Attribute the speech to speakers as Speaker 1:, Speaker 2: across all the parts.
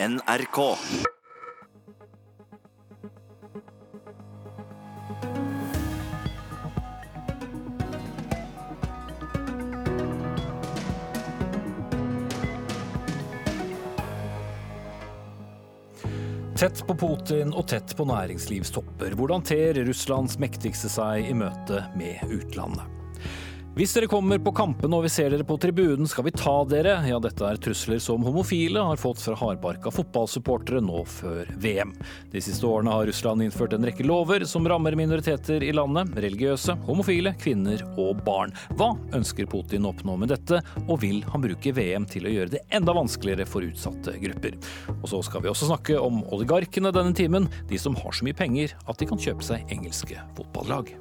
Speaker 1: NRK.
Speaker 2: Tett på Putin og tett på næringslivstopper. Hvordan ter Russlands mektigste seg i møte med utlandet? Hvis dere kommer på kampene og vi ser dere på tribunen, skal vi ta dere. Ja, dette er trusler som homofile har fått fra hardbarka fotballsupportere nå før VM. De siste årene har Russland innført en rekke lover som rammer minoriteter i landet. Religiøse, homofile, kvinner og barn. Hva ønsker Putin å oppnå med dette, og vil han bruke VM til å gjøre det enda vanskeligere for utsatte grupper? Og så skal vi også snakke om oligarkene denne timen, de som har så mye penger at de kan kjøpe seg engelske fotballag.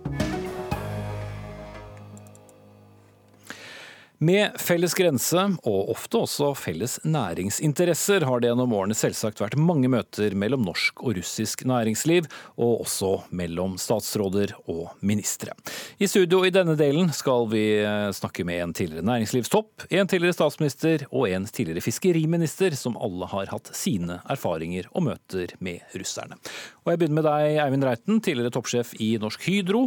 Speaker 2: Med felles grense, og ofte også felles næringsinteresser, har det gjennom årene selvsagt vært mange møter mellom norsk og russisk næringsliv, og også mellom statsråder og ministre. I studio i denne delen skal vi eh, snakke med en tidligere næringslivstopp, en tidligere statsminister og en tidligere fiskeriminister, som alle har hatt sine erfaringer og møter med russerne. Og Jeg begynner med deg, Eivind Reiten, tidligere toppsjef i Norsk Hydro.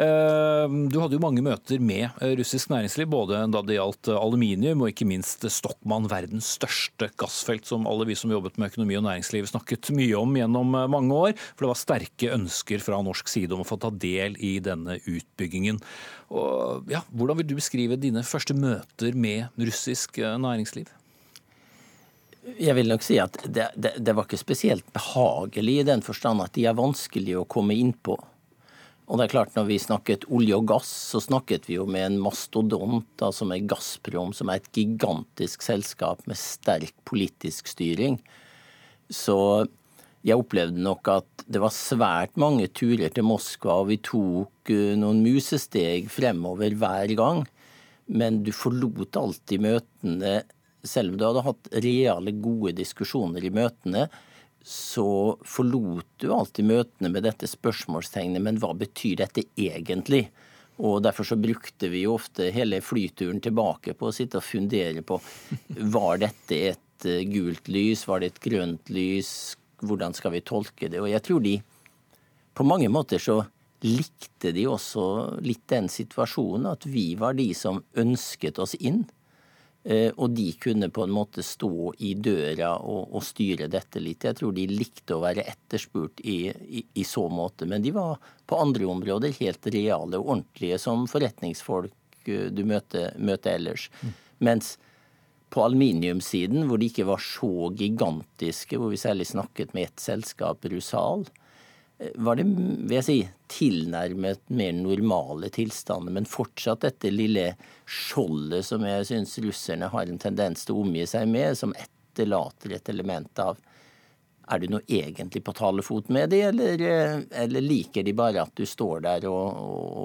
Speaker 2: Eh, du hadde jo mange møter med eh, russisk næringsliv, både da det gjaldt aluminium og ikke minst Stockmann, verdens største gassfelt, som alle vi som jobbet med økonomi og næringsliv snakket mye om gjennom mange år. For det var sterke ønsker fra norsk side om å få ta del i denne utbyggingen. Og, ja, hvordan vil du beskrive dine første møter med russisk næringsliv?
Speaker 3: Jeg vil nok si at det, det, det, var ikke spesielt behagelig i den forstand at de er vanskelig å komme inn på. Og det er klart Når vi snakket olje og gass, så snakket vi jo med en mastodont, altså med Gazprom, som er et gigantisk selskap med sterk politisk styring. Så jeg opplevde nok at det var svært mange turer til Moskva, og vi tok eh, noen musesteg fremover hver gang. Men du forlot alltid møtene selv om du hadde hatt reale, gode diskusjoner i møtene, så forlot du alltid møtene med dette spørsmålstegnet men hva betyr dette egentlig? Og Derfor så brukte vi jo ofte hele flyturen tilbake på å sitte og fundere på var dette et eh, gult lys, var det et grønt lys, hvordan skal vi tolke det? Og jeg tror de på mange måter så likte de også litt den situasjonen at vi var de som ønsket oss inn. Eh, og de kunne på en måte stå i døra og, og, styre dette litt. Jeg tror de likte å være etterspurt i, i, i, så måte. Men de var på andre områder helt reale og ordentlige som forretningsfolk eh, du møter, møter ellers. Mm. Mens på aluminiumssiden, hvor de ikke var så gigantiske, hvor vi særlig snakket med ett selskap, Rusal, var det vil jeg si, tilnærmet mer normale tilstander, men fortsatt dette lille skjoldet som jeg syns russerne har en tendens til å omgi seg med, som etterlater et element av er du nå egentlig på talefot med de, eller, eller, liker de bare at du står der og,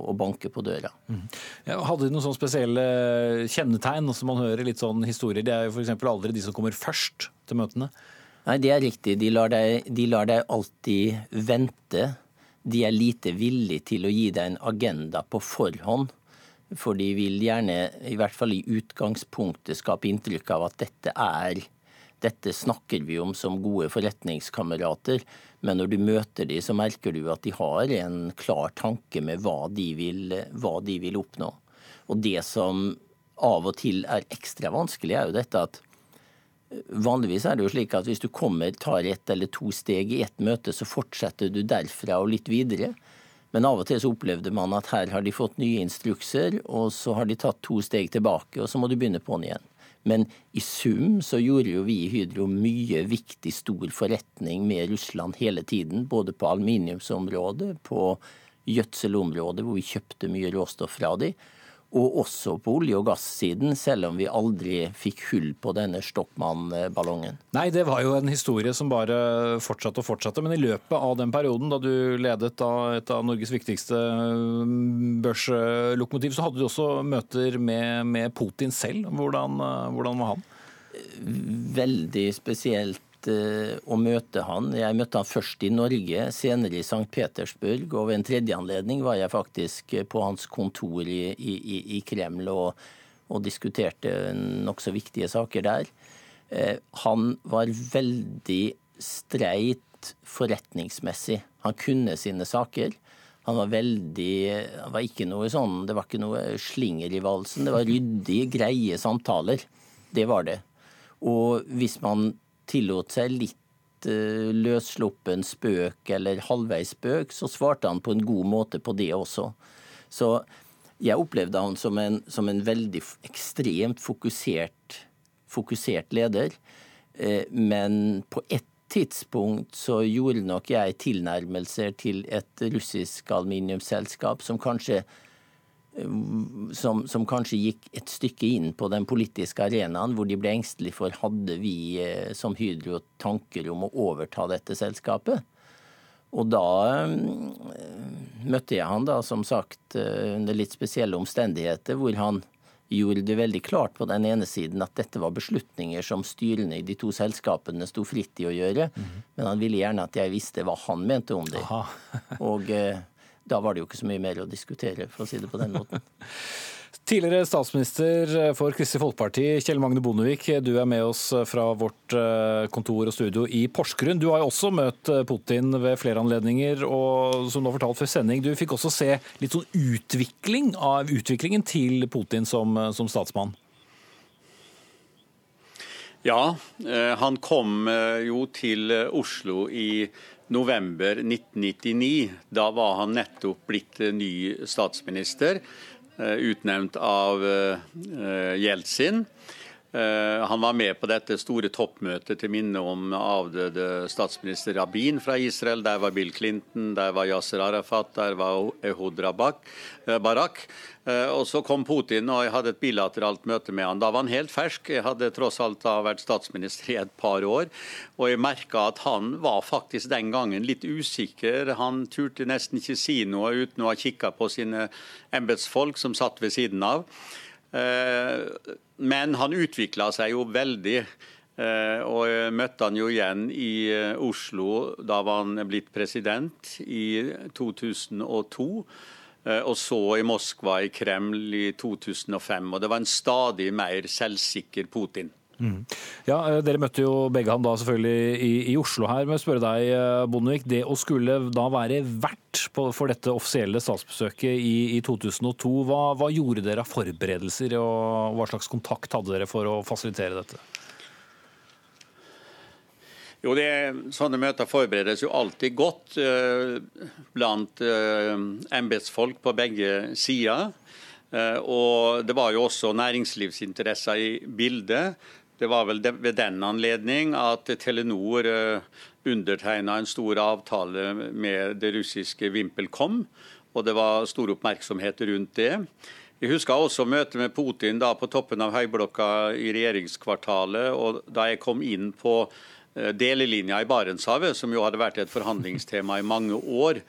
Speaker 3: og banker på døra? Mm.
Speaker 2: Hadde de noen sånne spesielle kjennetegn som man hører litt sånn historier? Det er jo f.eks. aldri de som kommer først til møtene.
Speaker 3: Nei, det er riktig. De lar, deg, de lar deg alltid vente. De er lite villige til å gi deg en agenda på forhånd. For de vil gjerne, i hvert fall i utgangspunktet, skape inntrykk av at dette er dette snakker vi om som gode forretningskamerater, men når du møter dem, så merker du at de har en klar tanke med hva de vil, hva de vil oppnå. Og det som av og til er ekstra vanskelig, er jo dette at Vanligvis er det jo slik at hvis du kommer, tar ett eller to steg i ett møte, så fortsetter du derfra og litt videre. Men av og til så opplevde man at her har de fått nye instrukser, og så har de tatt to steg tilbake, og så må du begynne på'n igjen. Men i sum så gjorde jo vi i Hydro mye viktig, stor forretning med Russland hele tiden. Både på aluminiumsområdet, på gjødselområdet, hvor vi kjøpte mye råstoff fra dem og også på olje- og gassiden, selv om vi aldri fikk hull på denne Stockmann-ballongen.
Speaker 2: Nei, det var jo en historie som bare fortsatte og fortsatte. Men i løpet av den perioden da du ledet da et av Norges viktigste mm, børslokomotiv, så hadde du også møter med, med Putin selv. Hvordan, hvordan var han?
Speaker 3: Veldig spesielt Eh, å møte han. Jeg møtte han først i Norge, senere i St. Petersburg. Og ved en tredje anledning var jeg faktisk på hans kontor i, i, i Kreml og, og diskuterte nokså viktige saker der. Han var veldig streit forretningsmessig. Han kunne sine saker. Han var veldig han var ikke noe sånn, Det var ikke noe slinger i valsen. Det var ryddige, greie samtaler. Det var det. Og hvis man tillot seg litt uh, løssluppen spøk eller halvveis spøk, så svarte han på en god måte på det også. Så jeg opplevde han som en, som en veldig ekstremt fokusert, fokusert leder. Uh, men på ett tidspunkt så gjorde nok jeg tilnærmelser til et russisk aluminiumsselskap som kanskje som, som, kanskje gikk et stykke inn på den politiske arenaen, hvor de ble engstelige for hadde vi eh, som Hydro tanker om å overta dette selskapet. Og da øh, møtte jeg han da, som sagt, under litt spesielle omstendigheter, hvor han gjorde det veldig klart på den ene siden at dette var beslutninger som styrene i de to selskapene sto fritt i å gjøre, mm -hmm. men han ville gjerne at jeg visste hva han mente om det. og da var det jo ikke så mye mer å diskutere, for å si det på den måten.
Speaker 2: Tidligere statsminister for Kristelig Folkeparti, Kjell Magne Bondevik. Du er med oss fra vårt eh, kontor og studio i Porsgrunn. Du har jo også møtt eh, Putin ved flere anledninger, og som du har fortalt før sending, du fikk også se litt sånn utvikling av utviklingen til Putin som, eh, som statsmann.
Speaker 1: Ja, han kom jo til Oslo i november 1999. Da var han nettopp blitt ny statsminister. Eh, utnevnt av eh, Jeltsin. Eh, han var med på dette store toppmøtet til minne om avdøde statsminister Rabin fra Israel. Der var Bill Clinton, der var Yasser Arafat, der var Ehud Barak. Og så kom Putin, og jeg hadde et bilateralt møte med han. Da var han helt fersk. Jeg hadde tross alt da vært statsminister i et par år. Og jeg merka at han var faktisk den gangen litt usikker. Han turte nesten ikke si noe uten å ha kikka på sine embetsfolk som satt ved siden av. Eh, men han utvikla seg jo veldig. Eh, og møtte han jo igjen i eh, Oslo. Da var han blitt president i 2002. Og så i Moskva, i Kreml, i 2005. Og det var en stadig mer selvsikker Putin.
Speaker 2: Mm. Ja, eh, Dere møtte jo begge ham da selvfølgelig i, i Oslo her. Men spørre deg, eh, Bondevik, det å skulle da være vert på, for dette offisielle statsbesøket i, i 2002, hva, hva, gjorde dere av forberedelser, og hva slags kontakt hadde dere for å fasilitere dette?
Speaker 1: Jo, det, Sånne møter forberedes jo alltid godt eh, blant eh, embetsfolk på begge sider. Eh, og Det var jo også næringslivsinteresser i bildet. Det var vel ved den anledning at Telenor eh, undertegna en stor avtale med det russiske VimpelCom, og det var stor oppmerksomhet rundt det. Jeg husker også møtet med Putin da på toppen av høyblokka i regjeringskvartalet. og Da jeg kom inn på eh, delelinja i Barentshavet, som jo hadde vært et forhandlingstema i mange år,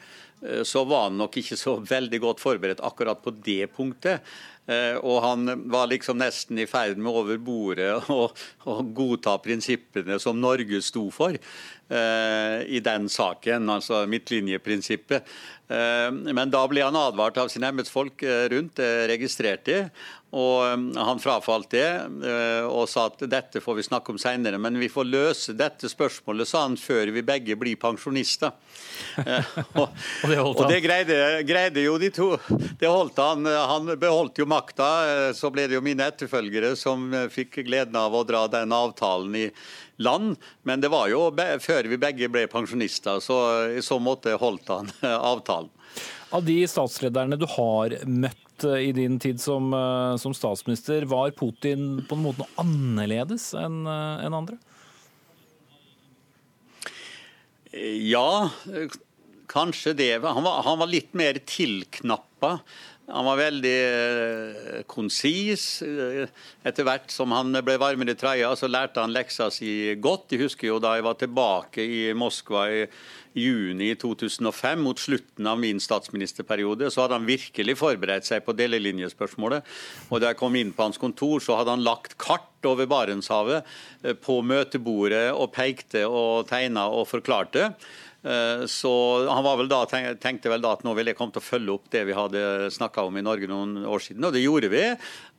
Speaker 1: eh, så var han nok ikke så veldig godt forberedt akkurat på det punktet. Eh, og han var liksom nesten i ferd med over bordet å godta prinsippene som Norge sto for eh, i den saken, altså midtlinjeprinsippet. Eh, men da ble han advart av sine embetsfolk rundt, det registrerte de. Og Han frafalt det og sa at dette får vi snakke om senere, men vi får løse dette spørsmålet, sa han, før vi begge blir pensjonister. og, og, det, og det greide, greide, jo de to. Det holdt han. Han beholdt jo makta. Så ble det jo mine etterfølgere som fikk gleden av å dra den avtalen i land. Men det var jo før vi begge ble pensjonister, så i så måte holdt han avtalen.
Speaker 2: Av de statslederne du har møtt eh, i din tid som, eh, som statsminister, var Putin på en måte noe annerledes enn eh, en andre?
Speaker 1: Ja, kanskje det. Han var, han var litt mer tilknappa. Han var veldig eh, konsis. Etter hvert som han ble varmere i trøya, så lærte han leksa si godt. Jeg husker jo da jeg var tilbake i Moskva i juni 2005, mot slutten av min statsministerperiode, så hadde han virkelig forberedt seg på delelinjespørsmålet. Og da jeg kom inn på hans kontor, så hadde han lagt kart over Barentshavet eh, på møtebordet og pekte og tegna og forklarte. Eh, så han vel da, tenkte vel da at nå ville jeg komme til å følge opp det vi hadde snakka om i Norge noen år siden, og det gjorde vi.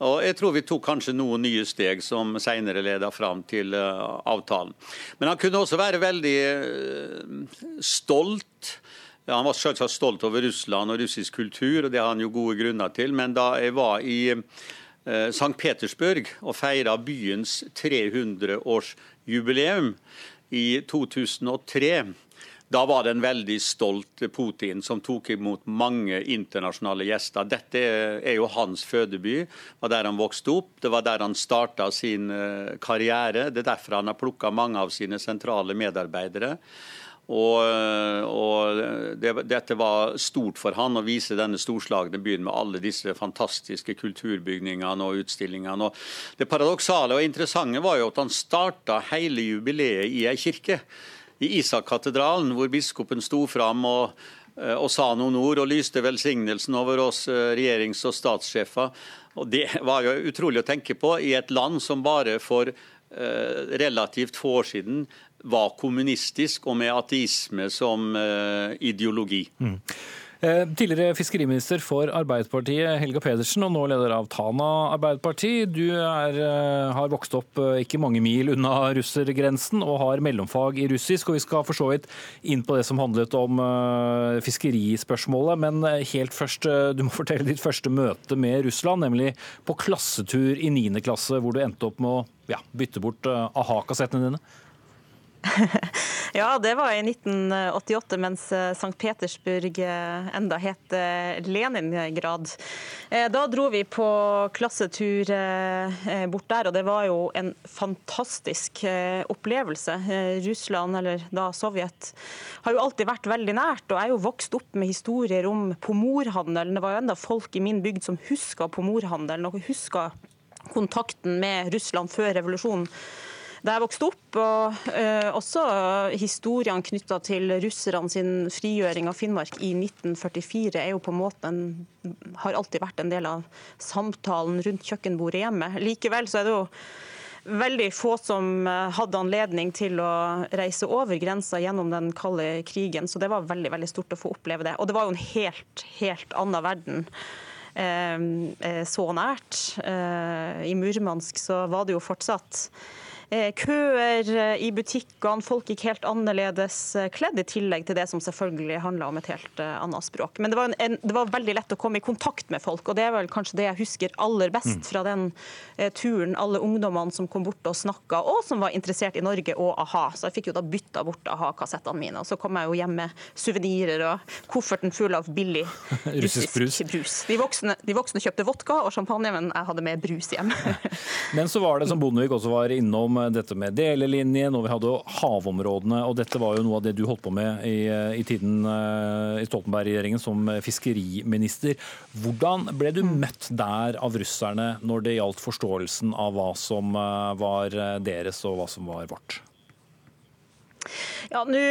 Speaker 1: Og jeg tror vi tok kanskje noen nye steg som senere leda fram til eh, avtalen. Men han kunne også være veldig eh, stolt. Ja, han var selvsagt stolt over Russland og russisk kultur, og det har han jo gode grunner til. Men da jeg var i St. Petersburg og feira byens 300-årsjubileum i 2003 da var det en veldig stolt Putin som tok imot mange internasjonale gjester. Dette er jo hans fødeby. Det var der han vokste opp, det var der han starta sin eh, karriere. Det er derfor han har plukka mange av sine sentrale medarbeidere. Og, eh, og det, dette var stort for han å vise denne storslagne byen med alle disse fantastiske kulturbygningene og utstillingene. Og det paradoksale og interessante var jo at han starta hele jubileet i ei kirke i Isak-katedralen, hvor biskopen sto fram og, eh, og, sa noen ord og lyste velsignelsen over oss eh, regjerings- og statssjefer. Og Det var jo utrolig å tenke på i et land som bare for eh, relativt få år siden var kommunistisk og med ateisme som ideologi. Mm.
Speaker 2: Eh, tidligere fiskeriminister for Arbeiderpartiet, Helga Pedersen, og nå leder av Tana Arbeiderparti. Du er, eh, har vokst opp eh, ikke mange mil unna russergrensen og har mellomfag i russisk. og Vi skal for så vidt inn på det som handlet om fiskerispørsmålet. Men helt først, du må fortelle ditt første møte med Russland, nemlig på klassetur i 9. klasse, hvor du endte opp med å ja, bytte bort a-ha-kassettene dine.
Speaker 4: ja, det var i 1988, mens eh, St. Petersburg eh, enda het eh, Leningrad. Da dro vi på klassetur bort der, og det var jo en fantastisk opplevelse. Russland, eller da Sovjet, har jo alltid vært veldig nært. Og jeg er jo vokst opp med historier om pomorhandelen. Det var jo enda folk i min bygd som huska pomorhandelen og huska kontakten med Russland før revolusjonen da jeg vokste opp. Og eh, også historiene knytta til russerne sin frigjøring av Finnmark i 1944 er jo på en måte en, har alltid vært en del av samtalen rundt kjøkkenbordet hjemme. Likevel så er det jo veldig få som eh, hadde anledning til å reise over grensa gjennom den kalde krigen. Så det var veldig veldig stort å få oppleve det. Og det var jo en helt, helt annen verden. Eh, så nært. I Murmansk så var det jo fortsatt Eh, køer eh, i butikkene, folk gikk helt annerledes eh, kledd, i tillegg til det som selvfølgelig handla om et helt annet språk. Men det var, en, det var, veldig lett å komme i kontakt med folk, og det er vel kanskje det jeg husker aller best mm. fra den turen. Alle ungdommene som kom bort og snakka, og som var interessert i Norge og a-ha. Så jeg fikk jo da bytta bort a-ha-kassettene mine. Og så kom jeg jo hjem med suvenirer og kofferten full av billig russisk brus. brus. De, voksne, de voksne kjøpte vodka og champagne, men jeg hadde med brus hjem.
Speaker 2: men så var det, som Bondevik også var innom, dette med delelinjen, og vi hadde havområdene. og Dette var jo noe av det du holdt på med i, i tiden eh, i Stoltenberg-regjeringen som fiskeriminister. Hvordan ble du møtt der av russerne når det gjaldt forståelsen av hva som eh, var deres og hva som var vårt?
Speaker 4: Ja, Nå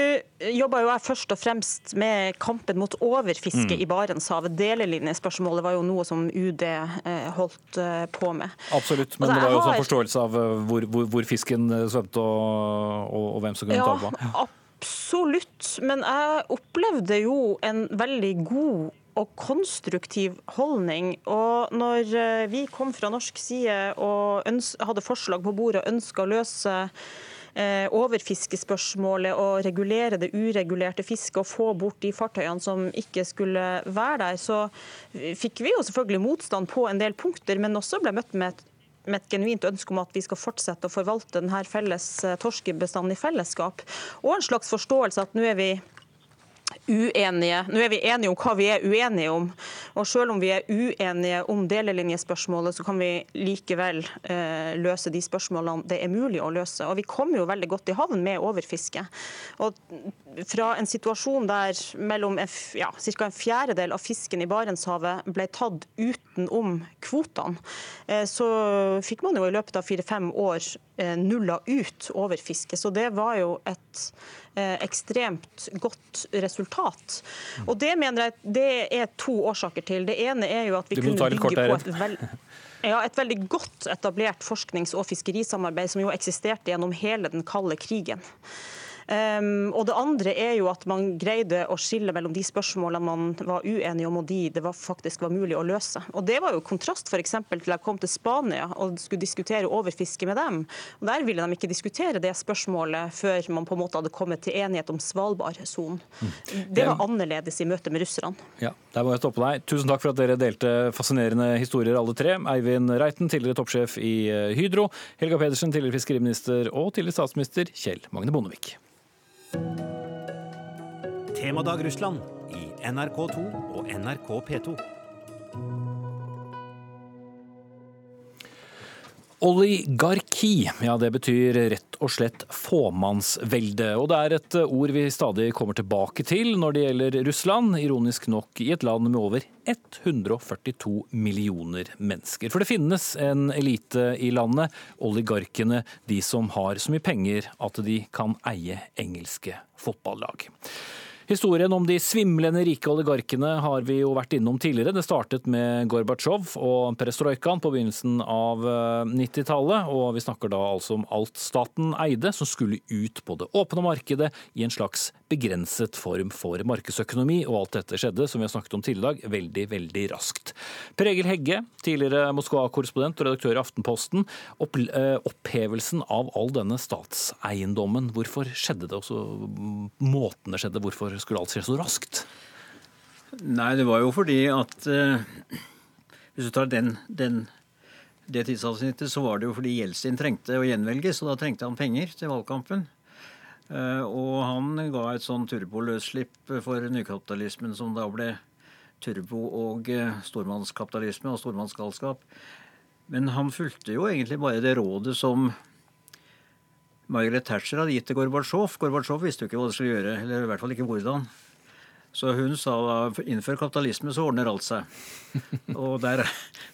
Speaker 4: jobber jo jeg først og fremst med kampen mot overfiske mm. i Barentshavet. Delelinjespørsmålet var jo noe som UD eh, holdt eh, på med.
Speaker 2: Absolutt, men altså, det var jo også en forståelse av eh, hvor, hvor, hvor fisken svømte og, og, og, hvem som kunne ja, ta på.
Speaker 4: Ja, absolutt. Men jeg opplevde jo en veldig god og konstruktiv holdning. Og når vi kom fra norsk side og hadde forslag på bordet og ønska å løse overfiskespørsmålet og regulere det uregulerte fisket og få bort de fartøyene som ikke skulle være der, så fikk vi jo selvfølgelig motstand på en del punkter, men også ble møtt med et med et genuint ønske om at vi skal fortsette å forvalte denne felles eh, torskebestanden i fellesskap. Og en slags forståelse at nå er vi uenige. Nå er vi enige om hva vi er uenige om. Og selv om vi er uenige om delelinjespørsmålet, så kan vi likevel eh, løse de spørsmålene det er mulig å løse. Og vi kom jo veldig godt i havn med overfiske. Og fra en situasjon der mellom ja, ca. en fjerdedel av fisken i Barentshavet ble tatt utenom kvotene, eh, så fikk man jo i løpet av fire-fem år eh, nulla ut overfiske. Så det var jo et ekstremt godt resultat. Og Det mener jeg det er to årsaker til. Det ene er jo at vi kunne bygge på et, vel... ja, et veldig godt etablert forsknings- og fiskerisamarbeid som jo eksisterte gjennom hele den kalde krigen. Um, og det andre er jo at man greide å skille mellom de spørsmålene man var uenige om, og de det var faktisk var mulig å løse. Og Det var jo kontrast for til jeg kom til Spania og skulle diskutere overfiske med dem. Og Der ville de ikke diskutere det spørsmålet før man på en måte hadde kommet til enighet om Svalbardsonen. Det var annerledes i møte med russerne.
Speaker 2: Ja, der må jeg stoppe deg. Tusen takk for at dere delte fascinerende historier alle tre. Eivind Reiten, tidligere toppsjef i eh, Hydro. Helga Pedersen, tidligere fiskeriminister. Og tidligere statsminister Kjell Magne Bondevik.
Speaker 5: Temadag Russland i NRK2 og NRK P2.
Speaker 2: Oligarki, ja det betyr rett og slett fåmannsvelde. Og det er et ord vi stadig kommer tilbake til når det gjelder Russland, ironisk nok i et land med over 142 millioner mennesker. For det finnes en elite i landet, oligarkene, de som har så mye penger at de kan eie engelske fotballag. Historien om de svimlende rike oligarkene har vi jo vært innom tidligere. Det startet med Gorbatsjov og perestrojkaen på begynnelsen av 90-tallet. Eh, og vi snakker da altså om alt staten eide, som skulle ut på det åpne markedet i en slags begrenset form for markedsøkonomi. Og alt dette skjedde, som vi har snakket om tidligere, veldig, veldig raskt. Per Egil Hegge, tidligere Moskva-korrespondent og redaktør i Aftenposten. Eh, opphevelsen av all denne statseiendommen, hvorfor skjedde det? Også måten det skjedde, hvorfor skulle alt skje så raskt?
Speaker 6: Nei, det var jo fordi at eh, Hvis du tar den, den, det tidsavsnittet, så var det jo fordi Jeltsin trengte å gjenvelges, og da trengte han penger til valgkampen. Uh, og han ga et sånn turboløsslipp for nykapitalismen som da ble turbo- og uh, stormannskapitalisme og stormannsgalskap. Men han fulgte jo egentlig bare det rådet som Margaret Thatcher hadde gitt til Gorbatsjov. Gorbatsjov visste jo ikke hva det skulle gjøre, eller i hvert fall ikke hvordan. Så hun sa innfør kapitalisme, så ordner alt seg. Og der,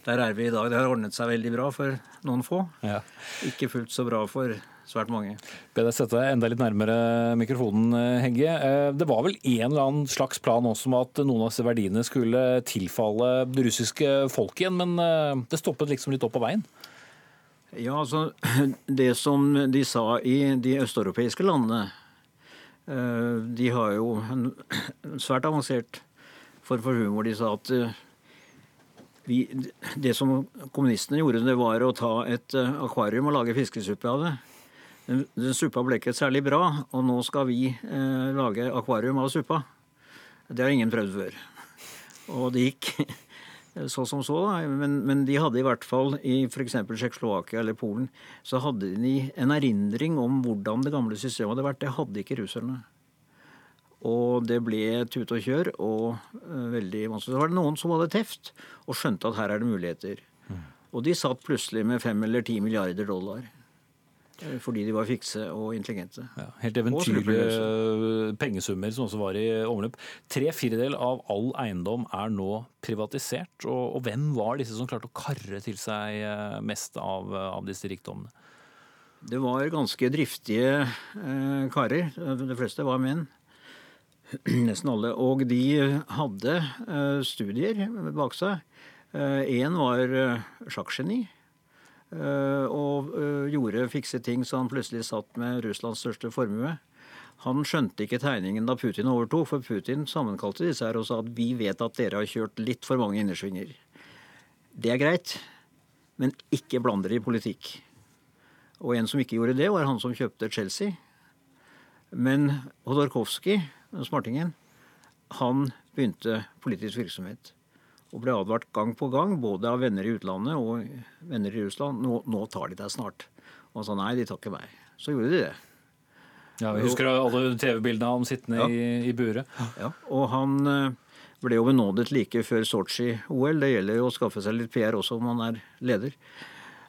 Speaker 6: der, er vi i dag. Det har ordnet seg veldig bra for noen få. Ja. Ikke fullt så bra for svært mange.
Speaker 2: Be deg sette deg enda litt nærmere mikrofonen, Hegge. Eh, det var vel en eller annen slags plan også om at noen av disse verdiene skulle tilfalle det russiske folket igjen, men eh, det stoppet liksom litt opp på veien?
Speaker 6: Ja, altså Det som de sa i de østeuropeiske landene eh, De har jo en svært avansert form for humor. De sa at eh, vi, det som kommunistene gjorde, det var å ta et eh, akvarium og lage fiskesuppe av det. Den, den suppa ble ikke særlig bra, og nå skal vi eh, lage akvarium av suppa. Det har ingen prøvd før. Og det gikk så som så, men, men, de hadde i hvert fall i f.eks. Tsjekkoslovakia eller Polen så hadde de en erindring om hvordan det gamle systemet hadde vært. Det hadde ikke russerne. Og det ble tut og kjør og uh, veldig vanskelig. Så var det noen som hadde teft og skjønte at her er det muligheter. Mm. Og de satt plutselig med fem eller ti milliarder dollar. Eh, fordi de var fikse og intelligente. Ja,
Speaker 2: helt eventyrlige pengesummer som også var i omløp. Tre firedel av all eiendom er nå privatisert. Og, og, hvem var disse som klarte å karre til seg eh, mest av, av disse rikdommene?
Speaker 6: Det var ganske driftige eh, karer. De fleste var menn. Nesten alle. Og de hadde eh, studier bak seg. Én eh, var eh, sjakkgeni. Eh, og eh, gjorde fikse ting så han plutselig satt med Russlands største formue. Han skjønte ikke tegningen da Putin overtok, for Putin sammenkalte disse her og sa at vi vet at dere har kjørt litt for mange innersvinger. Det er greit, men ikke bland dere i politikk. Og en som ikke gjorde det, var han som kjøpte Chelsea. Men Hodorkovskij, smartingen, han begynte politisk virksomhet og ble advart gang på gang, både av venner i utlandet og venner i Russland. Nå, nå tar de deg snart. Og han sa nei, de tar ikke meg. Så gjorde de det.
Speaker 2: Ja, Vi husker alle TV-bildene av ham sittende ja. i, i buret.
Speaker 6: Ja, og han eh, ble jo benådet like før Sotsji-OL. Det gjelder jo å skaffe seg litt PR også om man er leder.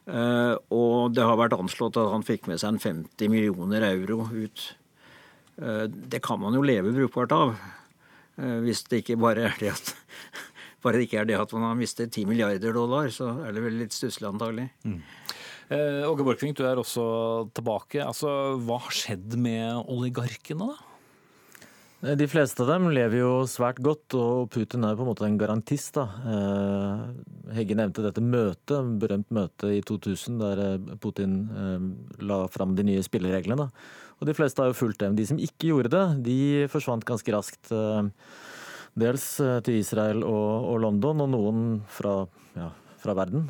Speaker 6: Uh, og det har vært anslått at han fikk med seg en 50 millioner euro ut. Uh, det kan man jo leve brukbart av. Hvis det ikke bare er det at bare det ikke er det at man har mistet 10 milliarder dollar, så er det vel litt stusslig antagelig. Mm.
Speaker 2: Eh, Åge Borchgrevink, du er også tilbake. Altså, hva har skjedd med oligarkene, da?
Speaker 7: Eh, de fleste av dem lever jo svært godt, og Putin er på en måte en garantist. da. Eh, Hegge nevnte dette møtet, berømt møte i 2000 der eh, Putin la fram de nye spillereglene. Og de fleste har jo fulgt dem. De som ikke gjorde det, de forsvant ganske raskt. Dels til Israel og, og London, og noen fra, ja, fra verden.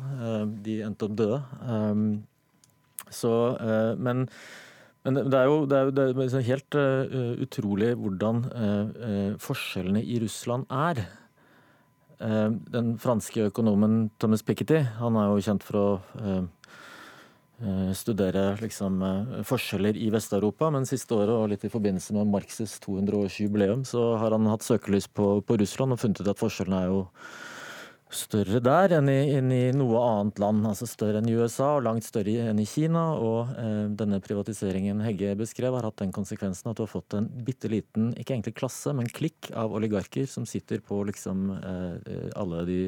Speaker 7: De endte opp døde. Så, men men det er jo, det er, det er liksom helt utrolig hvordan forskjellene i Russland er. Uh, den franske økonomen Thomas Piketty han er jo kjent for å studere liksom, forskjeller i Vest-Europa, men siste året og litt i forbindelse med Marxes 200-årsjubileum så har han hatt søkelys på, på Russland og funnet ut at forskjellene er jo større der enn i, enn i, noe annet land. Altså større enn i USA og langt større enn i Kina. Og eh, denne privatiseringen Hegge beskrev, har hatt den konsekvensen at du har fått en bitte liten, ikke egentlig klasse, men klikk av oligarker som sitter på liksom eh, alle de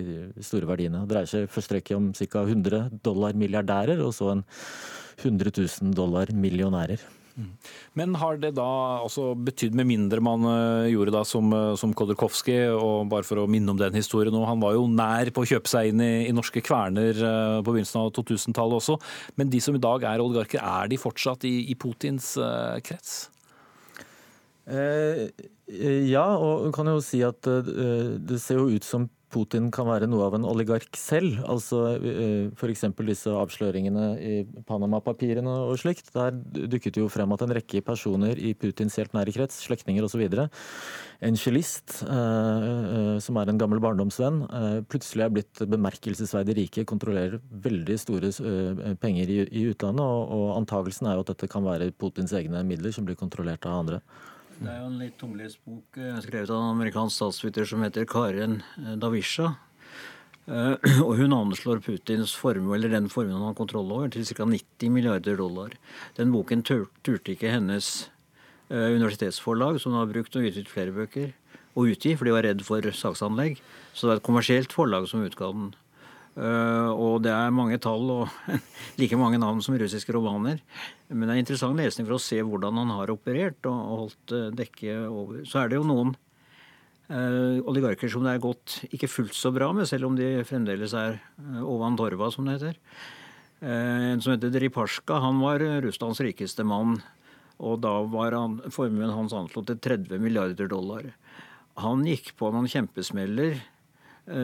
Speaker 7: store verdiene. Det dreier seg først rekke om ca. 100 dollar milliardærer, og så en 100 000 dollar millionærer.
Speaker 2: Men har det da altså betydd, med mindre man eh, gjorde da som, eh, som Kodorkovskij, og bare for å minne om den historien han var jo nær på å kjøpe seg inn i, i norske kverner eh, på begynnelsen av 2000-tallet også. Men de som i dag er oligarker, er de fortsatt i, i Putins uh, krets?
Speaker 7: Eh, ja, og kan jo si at uh, det ser jo ut som Putin kan være noe av en oligark selv. Altså eh, F.eks. disse avsløringene i Panama-papirene og slikt. Der dukket jo frem at en rekke personer i Putins helt nære krets, slektninger osv. En cellist, eh, eh, som er en gammel barndomsvenn, plutselig er blitt bemerkelsesverdig rike, kontrollerer veldig store penger i utlandet, og antagelsen er jo at dette kan være Putins egne midler som blir kontrollert av andre.
Speaker 6: Det er jo en litt tunglest bok eh, skrevet av en amerikansk statsviter som heter Karen eh, Davisha. Eh, og hun anslår Putins formue, eller den formuen han har kontroll over, til ca. 90 milliarder dollar. Den boken turte ikke hennes universitetsforlag, som har brukt og gitt ut flere bøker, å utgi, for de var redd for saksanlegg. Så det var et kommersielt forlag som utga den. Uh, og det er mange tall og like mange navn som russiske romaner. Men det er interessant lesning for å se hvordan han har operert og holdt uh, dekke over. Så er det jo noen uh, oligarker som det er gått ikke fullt så bra med, selv om de fremdeles er ovan torva, som det heter. En som heter Dripasjka, han var Russlands rikeste mann. Og da var han, formuen hans anslått til 30 milliarder dollar. Han gikk på noen kjempesmeller,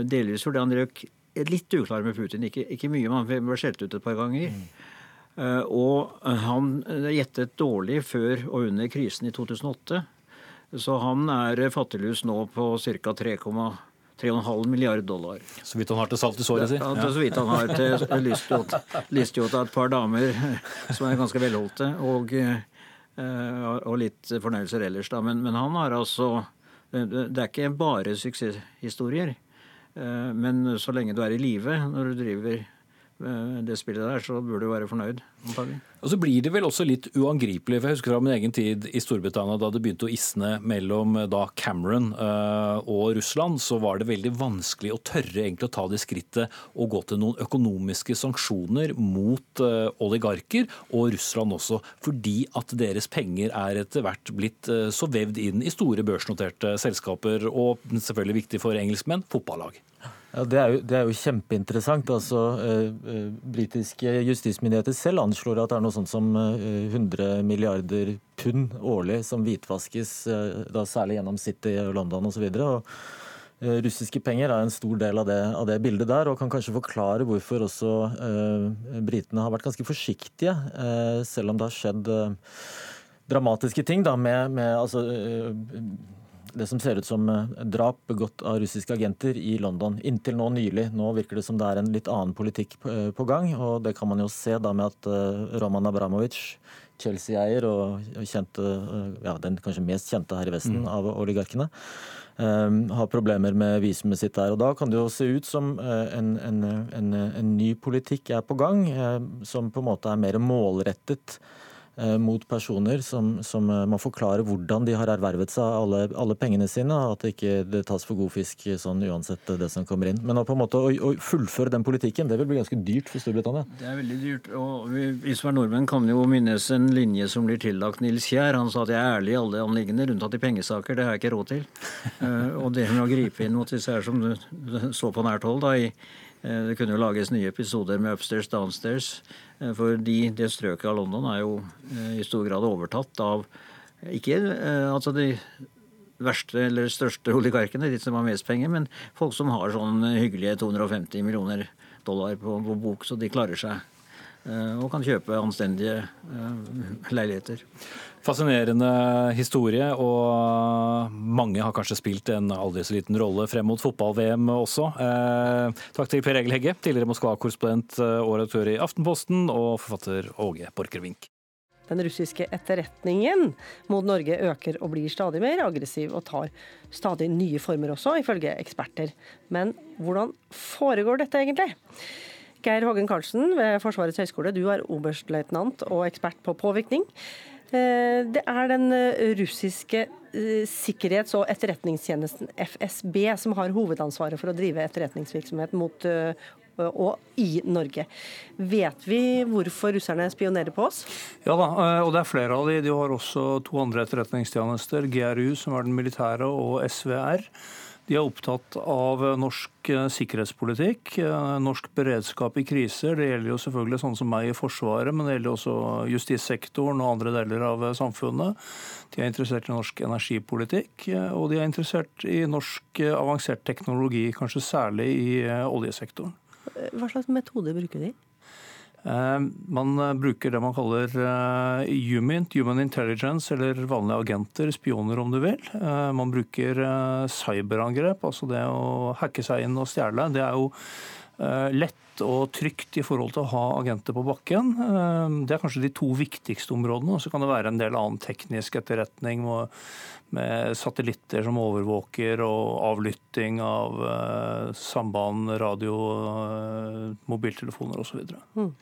Speaker 6: delvis fordi han røk litt uklar med Putin. Ikke, ikke mye, men han ble skjelt ut et par ganger. Mm. Uh, og han gjettet dårlig før og under krisen i 2008. Så han er fattiglus nå på ca. 3,5 milliard dollar.
Speaker 2: Så vidt han har til salt i såret, si.
Speaker 6: Ja. Så vidt han har til lystgjort av et par damer som er ganske velholdte, og, og litt fornøyelser ellers, da. Men, men han har altså Det er ikke bare suksesshistorier. Eh, men så lenge du er i live når du driver det spillet der, så burde du være fornøyd. Antagelig.
Speaker 2: Og så blir det vel også litt uangripelig. for Jeg husker fra min egen tid i Storbritannia da det begynte å isne mellom eh, da Cameron og Russland, så var det veldig vanskelig å tørre egentlig å ta det skrittet og gå til noen økonomiske sanksjoner mot oligarker, og Russland også, fordi at deres penger er etter hvert blitt så vevd inn i store børsnoterte selskaper, og selvfølgelig viktig for engelskmenn, fotballag.
Speaker 7: Ja, det, er jo, det, er jo, kjempeinteressant. Altså, eh, eh, Britiske justismyndigheter selv anslår at det er noe sånt som eh, 100 milliarder pund årlig som hvitvaskes, eh, da særlig gjennom City og London osv. Eh, russiske penger er en stor del av det, av det, bildet der, og kan kanskje forklare hvorfor også eh, britene har vært ganske forsiktige, eh, selv om det har skjedd dramatiske ting da, med, med altså, det som ser ut som eh, drap begått av russiske agenter i London. Inntil nå nylig. Nå virker det som det er en litt annen politikk på eh, gang. og Det kan man jo se da med at eh, Roman Abramovic, Chelsea-eier og kjente, ja, den kanskje mest kjente her i Vesten mm. av oligarkene, har problemer med visumet sitt der. og Da kan det jo se ut som en, en, en, en ny politikk er på gang, som på en måte er mer målrettet mot personer som, som, eh, må forklare hvordan de har ervervet seg alle, alle pengene sine, og at det ikke det tas for god fisk sånn uansett det som kommer inn. Men å, på en måte, å, å fullføre den politikken, det vil bli ganske dyrt for Storbritannia?
Speaker 6: Det er veldig dyrt. og Vi, vi som er nordmenn kan jo minnes en linje som blir tillagt Nils Kjær. Han sa at jeg er ærlig i alle anliggende, unntatt i pengesaker. Det har jeg ikke råd til. og det med å gripe inn mot disse her som du så på nært hold da, i Det kunne jo lages nye episoder med Upstairs Downstairs. Fordi det strøket av London er jo i stor grad overtatt av ikke altså de verste eller største oligarkene, de som har mest penger, men folk som har sånn hyggelige 250 millioner dollar på, på bok, så de klarer seg. Og kan kjøpe anstendige leiligheter.
Speaker 2: Fascinerende historie, og mange har kanskje spilt en aldri så liten rolle frem mot fotball-VM også. Eh, takk til Per Egil Hegge, tidligere Moskva-korrespondent og redaktør i Aftenposten, og forfatter Åge Borchgrevink.
Speaker 8: Den russiske etterretningen mot Norge øker og blir stadig mer aggressiv, og tar stadig nye former også, ifølge eksperter. Men hvordan foregår dette egentlig? Geir Hågen Karlsen ved Forsvarets høgskole, du er oberstløytnant og ekspert på påvirkning. Det er den russiske sikkerhets- og etterretningstjenesten FSB som har hovedansvaret for å drive etterretningsvirksomhet mot og i Norge. Vet vi hvorfor russerne spionerer på oss?
Speaker 9: Ja da, og det er flere av de. De har også to andre etterretningstjenester, GRU, som er den militære, og SVR. De er opptatt av norsk sikkerhetspolitikk, norsk beredskap i kriser. Det gjelder jo selvfølgelig sånn som meg i Forsvaret, men det gjelder også justissektoren og andre deler av samfunnet. De er interessert i norsk energipolitikk, og de er interessert i norsk avansert teknologi, kanskje særlig i oljesektoren.
Speaker 8: Hva slags metode bruker de?
Speaker 9: Man bruker det man kaller HUMINT, Human Intelligence, eller vanlige agenter, spioner om du vil. Man bruker cyberangrep, altså det å hacke seg inn og stjele. Det er jo lett og trygt i forhold til å ha agenter på bakken. Det er kanskje de to viktigste områdene. Så kan det være en del annen teknisk etterretning med satellitter som overvåker og avlytting av samband, radio, mobiltelefoner osv.
Speaker 8: Mm.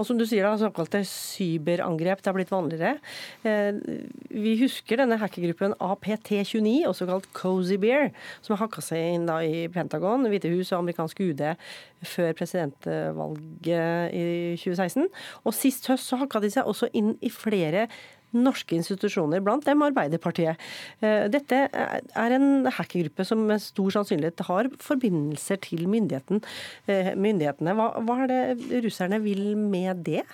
Speaker 8: Og som du sier, da, såkalte cyberangrep det er blitt vanligere. Vi husker denne hackergruppen APT29, også kalt Cozy Bear, som har hakka seg inn da i Pentagon, Hvite hus og amerikansk UD før presidentvalget i 2016. Og sist høst så hakka de seg også inn i flere norske institusjoner, blant dem Arbeiderpartiet. Dette er en hackergruppe som med stor sannsynlighet har forbindelser til myndighetene. Hva, hva er det russerne vil med det?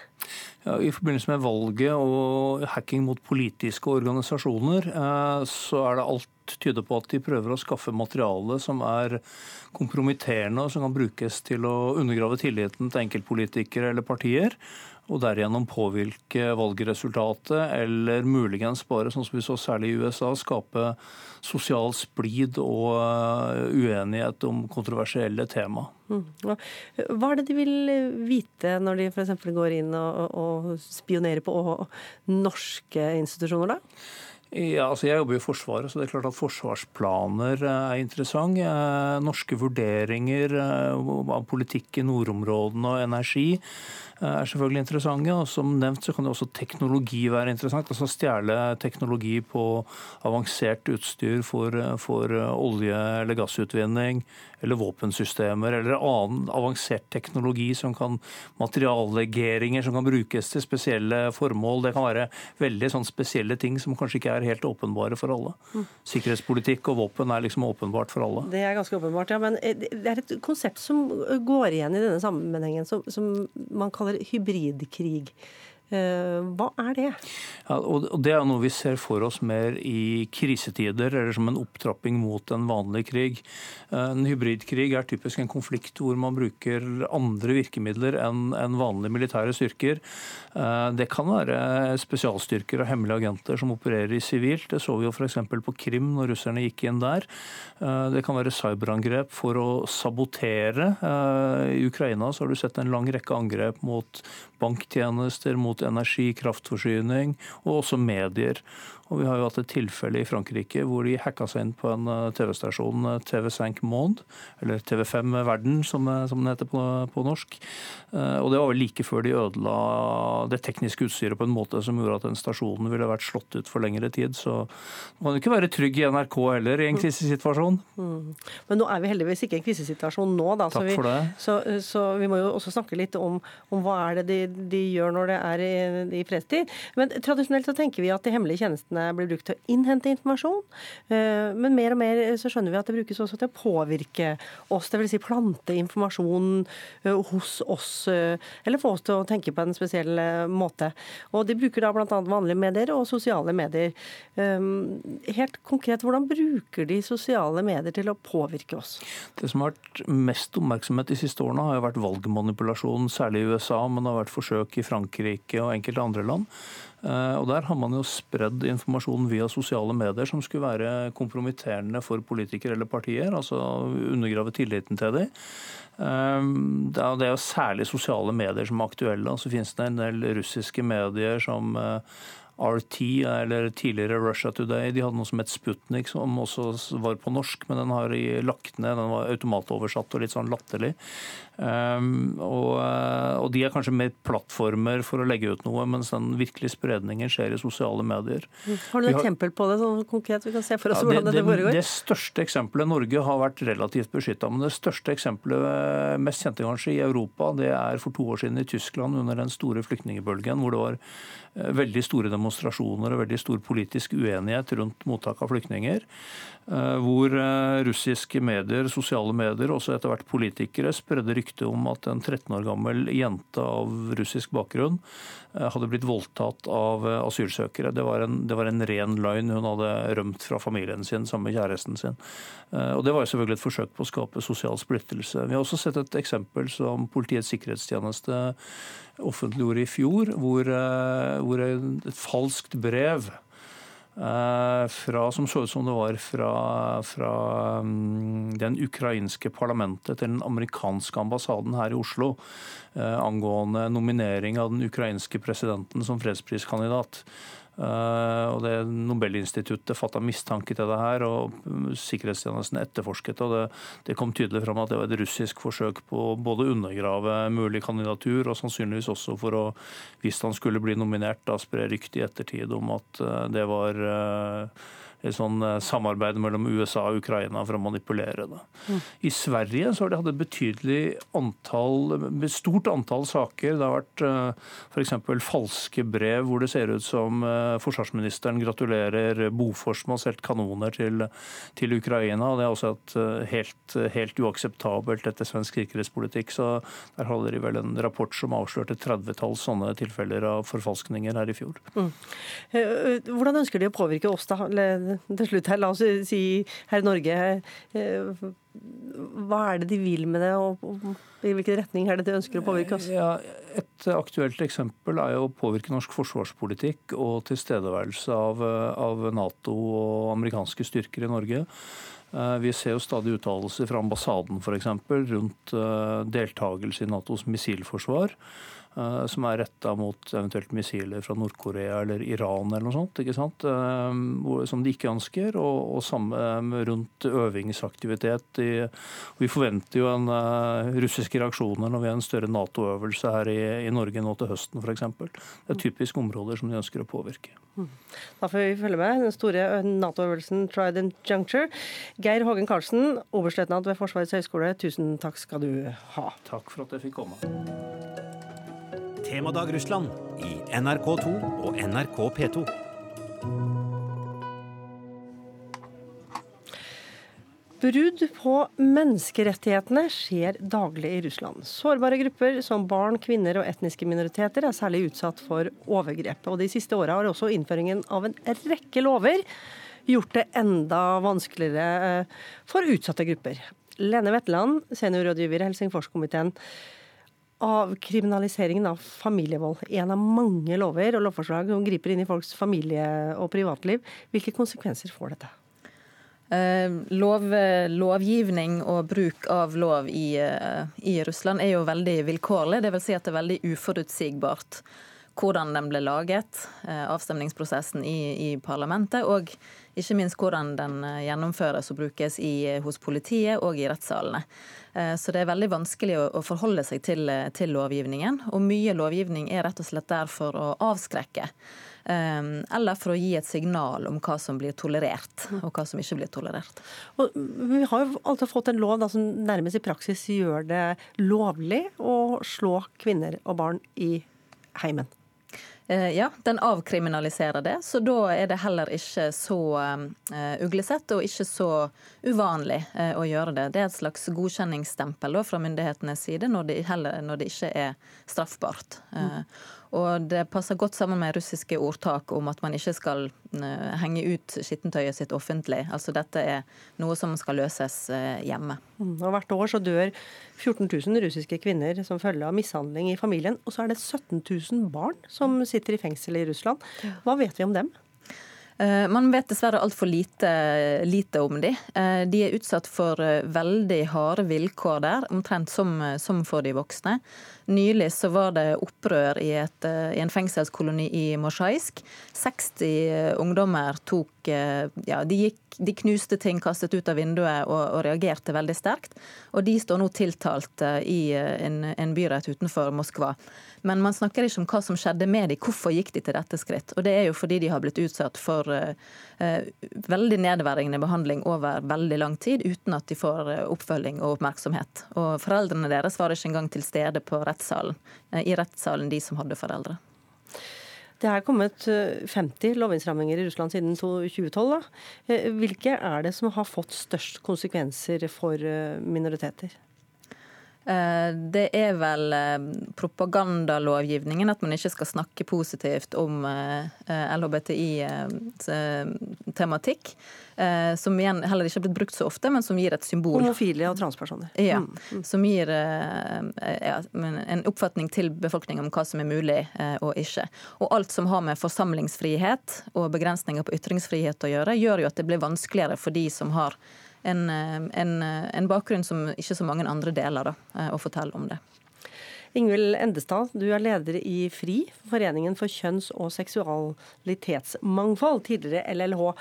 Speaker 9: Ja, I forbindelse med valget og hacking mot politiske organisasjoner, så er det alt tyder på at de prøver å skaffe materiale som er kompromitterende og som kan brukes til å undergrave tilliten til enkeltpolitikere eller partier og derigjennom påvirke valgresultatet, eller muligens bare, sånn som vi så særlig i USA, skape sosial splid og uenighet om kontroversielle tema.
Speaker 8: Mm. Hva er det de vil vite når de f.eks. går inn og, og spionerer på norske institusjoner, da?
Speaker 9: Ja, altså Jeg jobber i Forsvaret, så det er klart at forsvarsplaner er interessant. Norske vurderinger av politikk i nordområdene og energi er selvfølgelig interessante. og Som nevnt så kan jo også teknologi være interessant. altså Stjele teknologi på avansert utstyr for, for olje- eller gassutvinning eller våpensystemer eller annen avansert teknologi som kan materiallegeringer som kan brukes til spesielle formål. Det kan være veldig sånn spesielle ting som kanskje ikke er helt åpenbare for alle. Sikkerhetspolitikk og våpen er liksom åpenbart for alle.
Speaker 8: Det er ganske åpenbart, ja. Men det er et konsept som går igjen i denne sammenhengen, som, som man kaller hybridkrig. Hva er det?
Speaker 9: Ja, og Det er noe vi ser for oss mer i krisetider, eller som en opptrapping mot en vanlig krig. En hybridkrig er typisk en konflikt hvor man bruker andre virkemidler enn vanlige militære styrker. Det kan være spesialstyrker og hemmelige agenter som opererer i sivilt. Det så vi jo f.eks. på Krim når russerne gikk inn der. Det kan være cyberangrep for å sabotere. I Ukraina så har du sett en lang rekke angrep mot banktjenester, mot energi, kraftforsyning og også medier. Og Vi har jo hatt et tilfelle i Frankrike hvor de hacka seg inn på en TV-stasjon, TV5 Monde, eller TV5 Verden som, som den heter på, på, norsk. Og Det var vel like før de ødela det tekniske utstyret på en måte som gjorde at den stasjonen ville vært slått ut for lengre tid. Så man kan ikke være trygg i NRK heller i en krisesituasjon. Mm.
Speaker 8: Men nå er vi heldigvis ikke i en krisesituasjon nå, da.
Speaker 9: Så vi.
Speaker 8: Så, så, vi må jo også snakke litt om, om hva er det de, de gjør når det er i, i fredstid. Men tradisjonelt så tenker vi at de hemmelige tjenestene nettene blir brukt til å innhente informasjon, eh, men mer og mer så skjønner vi at det brukes også til å påvirke oss, dvs. Si plante informasjon eh, hos oss, eller få oss til å tenke på en spesiell måte. Og De bruker da bl.a. vanlige medier og sosiale medier. Helt konkret, hvordan bruker de sosiale medier til å påvirke oss?
Speaker 9: Det som har vært mest oppmerksomhet de siste årene, har vært valgmanipulasjon, særlig i USA, men det har vært forsøk i Frankrike og enkelte andre land. Eh, og Der har man jo spredd informasjon via sosiale medier som skulle være kompromitterende for politikere eller partier, altså undergrave tilliten til dem. Eh, det er jo særlig sosiale medier som er aktuelle. Så finnes det en del russiske medier som eh, RT, eller tidligere Russia Today, de hadde noe som het Sputnik, som også var på norsk, men den har lagt ned. Den var automatoversatt og litt sånn latterlig. Um, og, eh, og, de er kanskje mer plattformer for å legge ut noe, mens den virkelige spredningen skjer i sosiale medier.
Speaker 8: Har du et eksempel på det sånn konkret? Vi kan se for oss ja, det, hvordan det, foregår.
Speaker 9: Det største eksempelet Norge har vært relativt beskytta, men det største eksempelet, eh, mest kjente kanskje i Europa, det er for to år siden i Tyskland under den store flyktningbølgen, hvor det var eh, veldig store demonstrasjoner og veldig stor politisk uenighet rundt mottak av flyktninger. Hvor russiske medier, sosiale medier, også etter hvert politikere, spredde rykte om at en 13 år gammel jente av russisk bakgrunn eh, hadde blitt voldtatt av eh, asylsøkere. Det var, en, det var en ren løgn. Hun hadde rømt fra familien sin sammen med kjæresten sin. Eh, og Det var jo selvfølgelig et forsøk på å skape sosial splittelse. Vi har også sett et eksempel som Politiets sikkerhetstjeneste offentliggjorde i fjor, hvor, hvor et falskt brev Eh, fra, som så ut som det var fra, fra um, den ukrainske parlamentet til den amerikanske ambassaden her i Oslo eh, angående nominering av den ukrainske presidenten som fredspriskandidat. Eh, og det Nobelinstituttet fatta mistanke til det her, og sikkerhetstjenesten etterforsket. og det, det, kom tydelig fram at det var et russisk forsøk på både å undergrave mulig kandidatur, og sannsynligvis også for å, hvis han skulle bli nominert, da spre rykte i ettertid om at eh, det var eh, sånn eh, samarbeid mellom USA og Ukraina for å manipulere det. Mm. I Sverige så har de hatt et betydelig antall, stort antall saker. Det har vært eh, f.eks. falske brev hvor det ser ut som eh, forsvarsministeren gratulerer Bofors med å ha solgt kanoner til, til, Ukraina. og Det er også et helt, helt uakseptabelt etter svensk sikkerhetspolitikk. så Der holder de vel en rapport som avslørte 30-talls sånne tilfeller av forfalskninger her i fjor. Mm.
Speaker 8: Hvordan ønsker de å påvirke oss da? Til slutt her, la oss si her i Norge eh, Hva er det de vil med det, og i hvilken retning er det de ønsker å påvirke oss?
Speaker 9: Ja, et aktuelt eksempel er jo å påvirke norsk forsvarspolitikk og tilstedeværelse av, av Nato og amerikanske styrker i Norge. Eh, vi ser jo stadig uttalelser fra ambassaden f.eks. rundt eh, deltakelse i Natos missilforsvar. Eh, som er retta mot eventuelt missiler fra Nord-Korea eller Iran eller noe sånt. ikke sant? Eh, som de ikke ønsker. Og, og samme eh, rundt øvingsaktivitet. I, vi forventer jo en russiske reaksjoner når vi har en større Nato-øvelse her i, i, Norge nå til høsten f.eks. Det er typisk områder som de ønsker å påvirke. Mm.
Speaker 8: Da får vi følge med. Den store Nato-øvelsen Trident Juncture. Geir Hågen Karlsen, oberstløytnant ved Forsvarets høgskole, tusen takk skal du ha.
Speaker 9: Takk for at jeg fikk komme.
Speaker 5: Temadag Russland i NRK2 og NRK P2.
Speaker 8: Brudd på menneskerettighetene skjer daglig i Russland. Sårbare grupper som barn, kvinner og etniske minoriteter er særlig utsatt for overgrep. Og De siste åra har også innføringen av en rekke lover gjort det enda vanskeligere eh, for utsatte grupper. Lene Wetland, seniorrådgiver i Helsingforskomiteen avkriminaliseringen av familievold. En av mange lover og lovforslag som griper inn i folks familie- og privatliv. Hvilke konsekvenser får dette?
Speaker 10: Eh, lov, lovgivning og bruk av lov i, eh, i, Russland er jo veldig vilkårlig. Det vil si at det er veldig uforutsigbart hvordan den ble laget, eh, avstemningsprosessen i, i parlamentet, og ikke minst hvordan den gjennomføres og brukes i, hos politiet og i rettssalene. Eh, så det er veldig vanskelig å forholde seg til, eh, til, lovgivningen. Og mye lovgivning er rett og slett der for å avskrekke. Eh, eller for å gi et signal om hva som blir tolerert, og hva som ikke blir tolerert.
Speaker 8: Og vi har jo alltid fått en lov da, som nærmest i praksis gjør det lovlig å slå kvinner og barn i heimen.
Speaker 10: Eh, ja, den avkriminaliserer det, så da er det heller ikke så uh, uglesett og ikke så uvanlig uh, å gjøre det. Det er et slags godkjenningsstempel fra myndighetenes side når det, heller, når det ikke er straffbart. Uh, og det passer godt sammen med russiske ordtak om at man ikke skal uh, henge ut skittentøyet sitt offentlig. Altså dette er noe som skal løses uh, hjemme.
Speaker 8: Mm, og Hvert år så dør 14 000 russiske kvinner som følge av mishandling i familien. Og så er det 17 000 barn som sitter i fengsel i Russland. Hva vet vi om dem?
Speaker 10: Eh, man vet dessverre altfor lite, lite om de. De er utsatt for veldig harde vilkår der, omtrent som, som for de voksne. Nylig så var det opprør i, et, eh, i en fengselskoloni i Mosjaisk. 60 eh, ungdommer tok eh, ja, de, gikk, de, knuste ting, kastet ut av vinduet og, og, reagerte veldig sterkt. Og de står nå tiltalt i en, en byrett utenfor Moskva. Men man snakker ikke om hva som skjedde med dem. Hvorfor gikk de til dette skritt? Og det er jo fordi de har blitt utsatt for uh, veldig nedverdigende behandling over veldig lang tid, uten at de får oppfølging og oppmerksomhet. Og foreldrene deres var ikke engang til stede på rettssalen, uh, i rettssalen, de som hadde foreldre.
Speaker 8: Det er kommet 50 lovinnstramminger i Russland siden 2012. Da. Hvilke er det som har fått størst konsekvenser for minoriteter?
Speaker 10: Eh, det er vel eh, propagandalovgivningen, at man ikke skal snakke positivt om eh, LHBTI-tematikk. Som igjen heller ikke har blitt brukt så ofte, men som gir et symbol.
Speaker 8: Homofile og transpersoner.
Speaker 10: Ja, mm, mm. Som gir ja, en oppfatning til befolkningen om hva som er mulig og ikke. Og alt som har med forsamlingsfrihet og begrensninger på ytringsfrihet å gjøre, gjør jo at det blir vanskeligere for de som har en, eh, en, eh, en bakgrunn som ikke så mange andre deler, da, eh, å fortelle om det.
Speaker 8: Ingvild Endestad, du er leder i FRI, Foreningen for kjønns- og seksualitetsmangfold, tidligere LLH.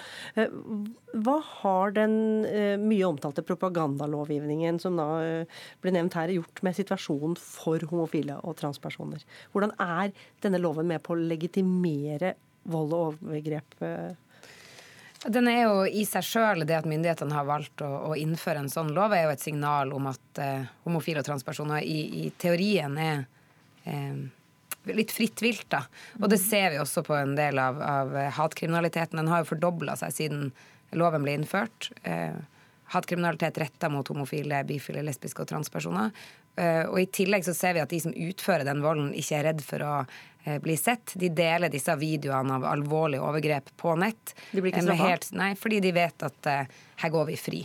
Speaker 8: Hva har den mye omtalte propagandalovgivningen som da ble nevnt her, gjort med situasjonen for homofile og transpersoner? Hvordan er denne loven med på å legitimere vold og overgrep
Speaker 11: den er jo i seg sjøl, det at myndighetene har valgt å, å, innføre en sånn lov, er jo et signal om at eh, homofile og transpersoner i, i teorien er eh, litt fritt vilt. da. Og det ser vi også på en del av, av hatkriminaliteten. Den har jo fordobla seg siden loven ble innført. Eh, hatkriminalitet retta mot homofile, bifile, lesbiske og transpersoner. Eh, og I tillegg så ser vi at de som utfører den volden, ikke er redd for å bli blir sett. De deler disse videoene av alvorlige overgrep på nett.
Speaker 8: De blir ikke eh, straffa?
Speaker 11: Nei, fordi de vet at uh, her går vi fri.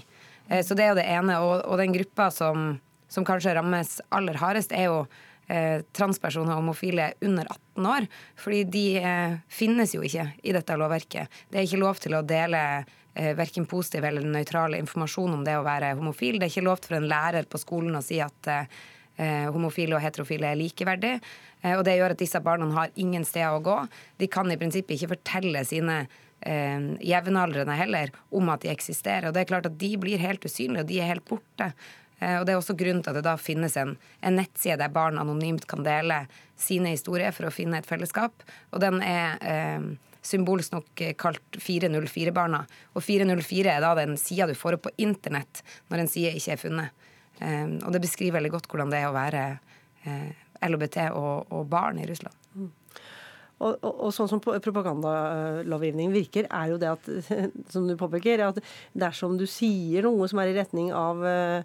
Speaker 11: Uh, så det er jo det ene. Og, og den gruppa som, som, kanskje rammes aller hardest, er jo uh, transpersoner og homofile under 18 år. Fordi de finnes jo ikke i dette lovverket. Det er ikke lov til å dele eh, verken positiv eller nøytral informasjon om det å være homofil. Det er ikke lovt for en lærer på skolen å si at homofile og heterofile er likeverdige. Eh, og det gjør at disse barna har ingen steder å gå. De kan i prinsippet ikke fortelle sine eh, jevnaldrende heller om at de eksisterer. Og det er klart at de blir helt usynlige, og de er helt borte. Eh, og Det er også grunnen til at det da finnes en, en, nettside der barn anonymt kan dele sine historier for å finne et fellesskap. Og den er eh, symbolsk nok kalt 404-barna. Og 404 er da den sida du får opp på internett når en side ikke er funnet. Eh, og det beskriver veldig godt hvordan det er å være eh, LHBT og, og barn i Russland.
Speaker 8: Og, og, og, sånn som propagandalovgivningen virker, er jo det at som du påpeker, at dersom du sier noe som er i retning av eh,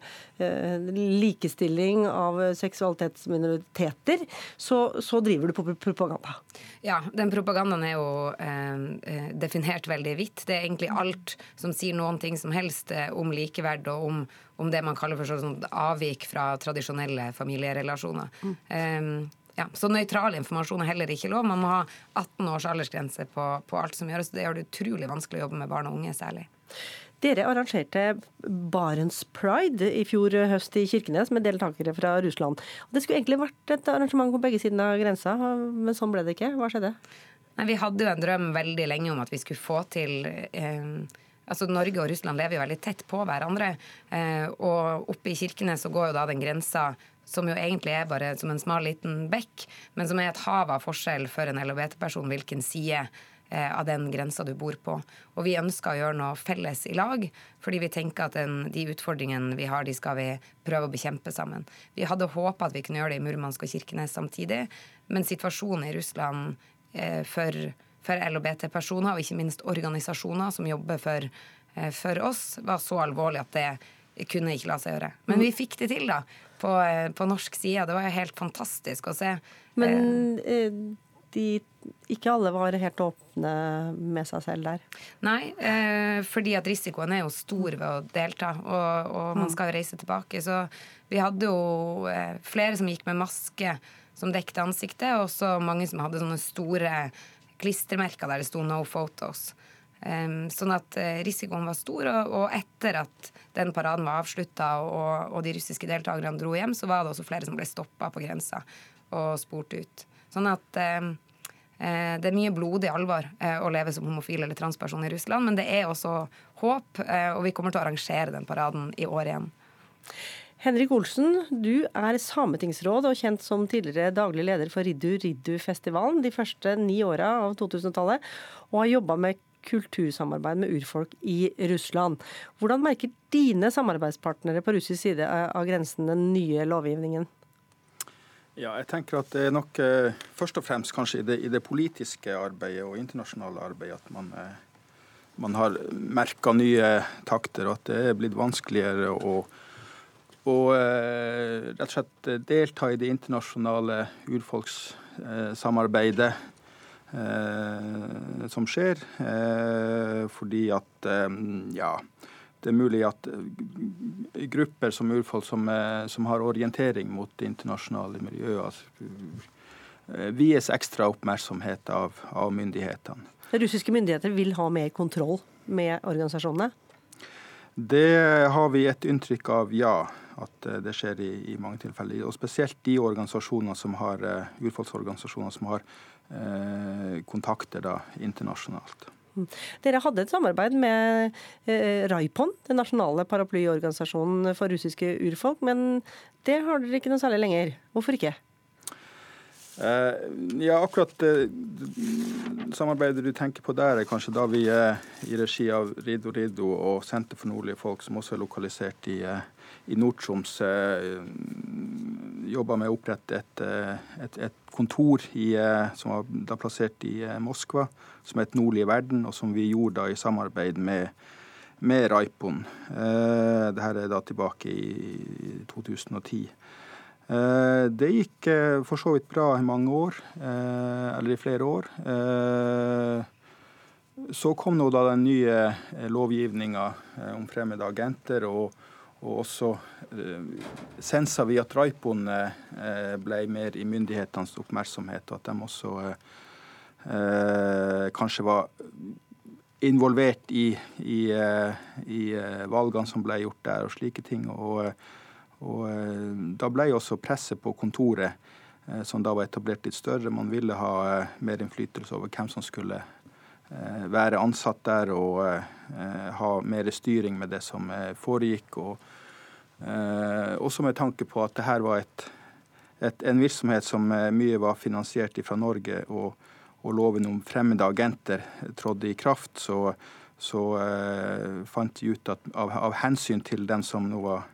Speaker 8: likestilling av seksualitetsminoriteter, så, så, driver du på propaganda.
Speaker 11: Ja, den propagandaen er jo eh, definert veldig vidt. Det er egentlig alt som sier noen ting som helst om likeverd og om, om det man kaller for sånn avvik fra tradisjonelle familierelasjoner. Mm. Um, ja, så nøytral informasjon er heller ikke lov. Man må ha 18 års aldersgrense på, på alt som gjøres. Det gjør det utrolig vanskelig å jobbe med barn og unge særlig.
Speaker 8: Dere arrangerte Barents Pride i fjor høst i Kirkenes med deltakere fra Russland. Det skulle egentlig vært et arrangement på begge sider av grensa, men sånn ble det ikke. Hva skjedde?
Speaker 11: Nei, Vi hadde jo en drøm veldig lenge om at vi skulle få til eh, altså Norge og Russland lever jo veldig tett på hverandre. Eh, og oppe i Kirkenes så går jo da den grensa som jo egentlig er bare som en smal liten bekk, men som er et hav av forskjell for en LHBT-person hvilken side eh, av den grensa du bor på. Og vi ønsker å gjøre noe felles i lag, fordi vi tenker at den, de utfordringene vi har, de skal vi prøve å bekjempe sammen. Vi hadde håpa at vi kunne gjøre det i Murmansk og Kirkenes samtidig, men situasjonen i Russland for, for LHBT-personer, og ikke minst organisasjoner som jobber for, for oss, var så alvorlig at det kunne ikke la seg gjøre. Men vi fikk det til, da. På, på norsk side. Det var jo helt fantastisk å se.
Speaker 8: Men de, ikke alle var helt åpne med seg selv der?
Speaker 11: Nei, eh, fordi at risikoen er jo stor ved å delta, og, og man skal jo reise tilbake. Så vi hadde jo eh, flere som gikk med maske som dekket ansiktet, og også mange som hadde sånne store klistremerker der det sto 'no photos'. Sånn at uh, risikoen var stor, og, etter at den paraden var avslutta og, de russiske deltakerne dro hjem, så var det også flere som ble stoppa på grensa og spurt ut. Sånn at uh, det er mye blodig alvor uh, å leve som homofil eller transperson i Russland, men det er også håp, og vi kommer til å arrangere den paraden i år igjen.
Speaker 8: Henrik Olsen, du er sametingsråd og kjent som tidligere daglig leder for Riddu Riddu-festivalen de første ni åra av 2000-tallet, og har jobba med kultursamarbeid med urfolk i Russland. Hvordan merker dine samarbeidspartnere på russisk side av grensen den nye lovgivningen?
Speaker 12: Ja, jeg tenker at det er nok eh, først og fremst kanskje i det, i det politiske arbeidet og internasjonale arbeidet at man, eh, man har merka nye takter, og at det er blitt vanskeligere å og eh, rett og slett delta i det internasjonale urfolkssamarbeidet eh, som skjer. Eh, fordi at ja, det er mulig at grupper som urfolk som, som har orientering mot det internasjonale miljøet, altså, vies ekstra oppmerksomhet av, av myndighetene.
Speaker 8: Russiske myndigheter vil ha mer kontroll med organisasjonene?
Speaker 12: Det har vi et inntrykk av, ja at eh, det skjer i, i, mange tilfeller. Og spesielt de organisasjonene som har, urfolksorganisasjoner som har kontakter da, internasjonalt.
Speaker 8: Mm. Dere hadde et samarbeid med uh, Raipon, den nasjonale paraplyorganisasjonen for russiske urfolk, men det har dere ikke noe særlig lenger. Hvorfor ikke?
Speaker 12: Ja, akkurat samarbeidet du tenker på der, er kanskje da vi er i regi av Rido Rido og Senter for nordlige folk, som også er lokalisert i i Nord-Troms eh, jobba med å opprette et, eh, et, et kontor i, eh, som var da plassert i Moskva, som het Nordlige verden, og som vi gjorde da i samarbeid med, med Raipon. Eh, Dette er da tilbake i 2010. Eh, det gikk eh, for så vidt bra i mange år, eller i flere år. Så kom nå da den nye lovgivninga om fremmede agenter. og og også eh, sensa vi at Raipon eh, ble mer i myndighetenes oppmerksomhet, og at de også eh, eh kanskje var involvert i, i, eh, i, eh, valgene som ble gjort der, og slike ting. Og, og da ble også presset på kontoret, som da var etablert litt større, man ville ha mer innflytelse over hvem som skulle være ansatt der og eh, ha mer styring med det som eh, foregikk. og eh, Også med tanke på at det her var et, et, en virksomhet som mye var finansiert fra Norge, og, og loven om fremmede agenter trådte i kraft, så, så eh, fant de ut at av, av, hensyn til dem som nå var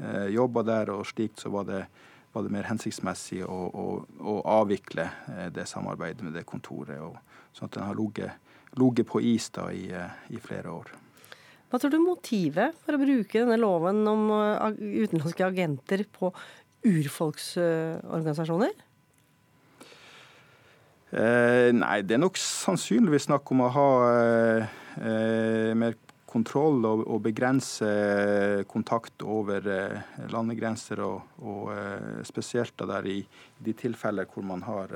Speaker 12: eh, jobba der og slikt, så var det, var det mer hensiktsmessig å, å, å avvikle eh, det samarbeidet med det kontoret. Og, sånn at den har ligget ligget på is da i, eh, i flere år.
Speaker 8: Hva tror du motivet for å bruke denne loven om eh, utenlandske agenter på urfolksorganisasjoner?
Speaker 12: Eh, nei, det er nok sannsynligvis snakk om å ha eh, eh, mer kontroll og, og, begrense kontakt over eh, landegrenser, og, og spesielt der i, de tilfeller hvor man har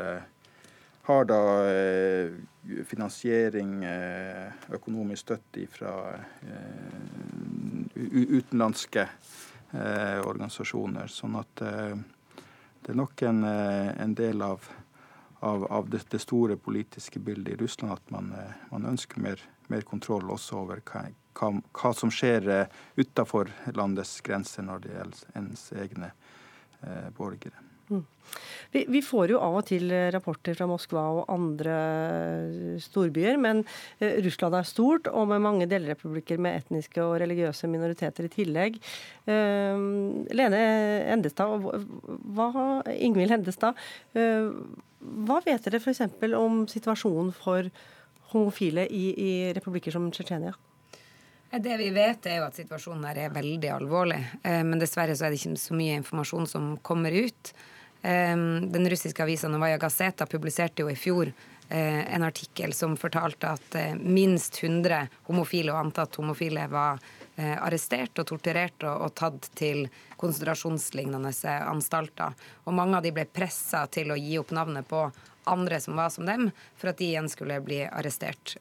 Speaker 12: har da eh, finansiering, eh, økonomisk støtte fra eh, utenlandske organisasjoner. Sånn at det er nok en, en del av, av, av det, store politiske bildet i Russland at man, man ønsker mer, mer, kontroll også over hva, hva, hva som skjer utafor landets grenser når det gjelder ens egne borgere.
Speaker 8: Mm. Vi, får jo av og til rapporter fra Moskva og andre storbyer, men eh, Russland er stort, og med mange delrepublikker med etniske og religiøse minoriteter i tillegg. Eh, Lene Endestad, hva, Ingvild Hendestad, eh, hva vet dere f.eks. om situasjonen for homofile i, i republikker som Tsjetsjenia?
Speaker 11: Det vi vet, er jo at situasjonen her er veldig alvorlig. Men dessverre så er det ikke så mye informasjon som kommer ut. Den russiske avisa Novaja Gazeta publiserte jo i fjor eh, en artikkel som fortalte at eh, minst 100 homofile og antatt homofile var eh, arrestert og torturert og, og tatt til konsentrasjonslignende anstalter. Og mange av de ble pressa til å gi opp navnet på andre som var som dem, for at de igjen skulle bli arrestert.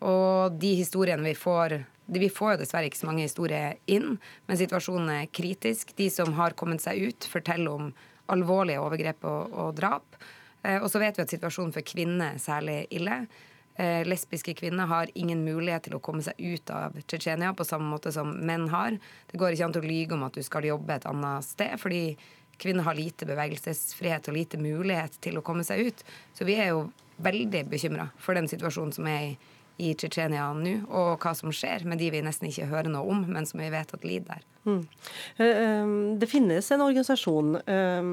Speaker 11: Og de historiene vi får vi får jo dessverre ikke så mange historier inn, men situasjonen er kritisk. De som har kommet seg ut, forteller om alvorlige overgrep og, og drap. Eh, og så vet vi at situasjonen for kvinner er særlig ille. Eh, lesbiske kvinner har ingen mulighet til å komme seg ut av Tsjetsjenia på samme måte som menn har. Det går ikke an å lyge om at du skal jobbe et annet sted, fordi kvinner har lite bevegelsesfrihet og lite mulighet til å komme seg ut. Så vi er jo veldig bekymra for den situasjonen som er i i Tsjetsjenia nå, og hva som skjer med de vi nesten ikke hører noe om, men som vi vet at lider der. Mm.
Speaker 8: Eh, eh, det finnes en organisasjon eh,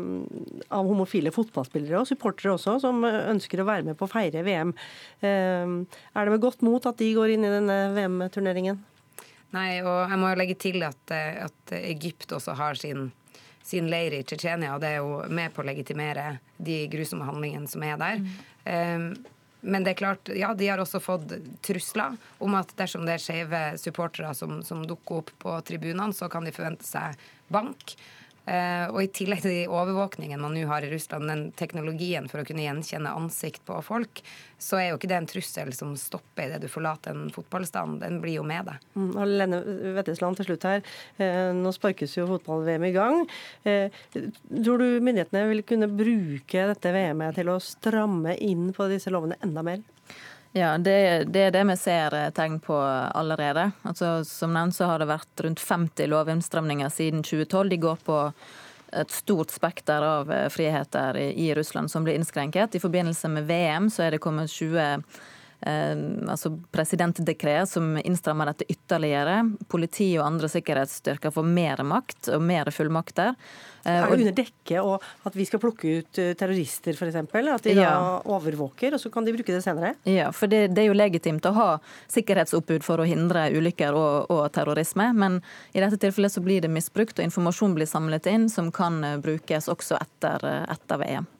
Speaker 8: av homofile fotballspillere og supportere også, som ønsker å være med på å feire VM. Er det med godt mot at de går inn i denne VM-turneringen?
Speaker 11: Nei, og jeg må jo legge til at, at Egypt også har sin sin leir i Tsjetsjenia, og det er jo med på å legitimere de grusomme handlingene som er der. Mm. Um, men det er klart, ja, de har også fått trusler om at dersom det er skeive supportere som, som dukker opp på tribunene, så kan de forvente seg bank. Eh, og i tillegg til de overvåkningen man nå har i Russland, den teknologien for å kunne gjenkjenne ansikt på folk, så er jo ikke det en trussel som stopper idet du forlater en fotballstand. Den blir jo med deg.
Speaker 8: Mm, Lene Vettesland til slutt her. Eh, nå sparkes jo fotball-VM i gang. Eh, tror du myndighetene vil kunne bruke dette VM-et til å stramme inn på disse lovene enda mer?
Speaker 10: Ja, det, det, er det vi ser eh, tegn på allerede. Altså, som nevnt så har det vært rundt 50 lovinnstramninger siden 2012. De går på et stort spekter av eh, friheter i Russland som blir innskrenket. I forbindelse med VM så er det kommet 20 Eh, altså presidentdekret som innstrammer dette ytterligere. Politi og andre sikkerhetsstyrker får mer makt og mer fullmakter.
Speaker 8: Er det under dekke og at vi skal plukke ut eh, terrorister f.eks.? At de ja. da overvåker, og så kan de bruke det senere?
Speaker 10: Ja, for det, det er jo legitimt å ha sikkerhetsoppbud for å hindre ulykker og, og, terrorisme. Men i dette tilfellet så blir det misbrukt, og informasjon blir samlet inn som kan eh, brukes også etter, etter VM.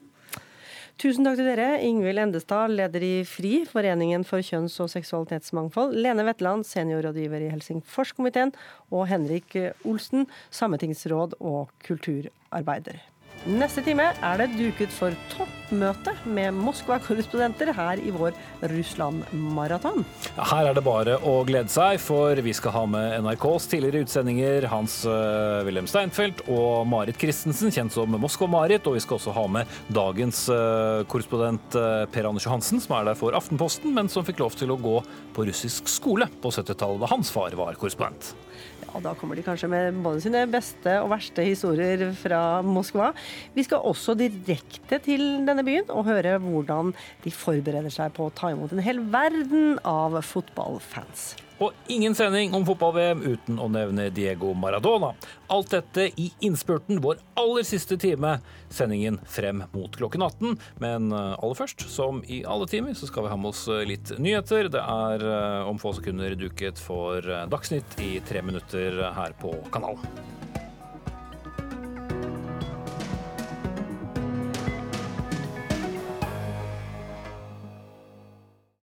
Speaker 8: Tusen takk til dere. Ingvild Endestad, leder i FRI, Foreningen for kjønns- og seksualitetsmangfold. Lene Wetland, seniorrådgiver i Helsingforskomiteen. Og Henrik Olsen, sametingsråd og kulturarbeider. Neste time er det duket for toppmøte med Moskva-korrespondenter her i vår Russland-maraton.
Speaker 2: Her er det bare å glede seg, for vi skal ha med NRKs tidligere utsendinger Hans uh, Wilhelm Steinfeld og Marit Christensen, kjent som Moskva-Marit. Og vi skal også ha med dagens uh, korrespondent uh, Per Anders Johansen, som er der for Aftenposten, men som fikk lov til å gå på russisk skole på 70-tallet da hans far var korrespondent.
Speaker 8: Og da kommer de kanskje med både sine beste og verste historier fra Moskva. Vi skal også direkte til denne byen og høre hvordan de forbereder seg på å ta imot en hel verden av fotballfans.
Speaker 2: Og ingen sending om fotball-VM uten å nevne Diego Maradona. Alt dette i innspurten, vår aller siste time. Sendingen frem mot klokken 18. Men eh, aller først, som i alle timer, så skal vi ha med oss eh, litt nyheter. Det er eh, om få sekunder duket for Dagsnytt i tre minutter her på kanalen.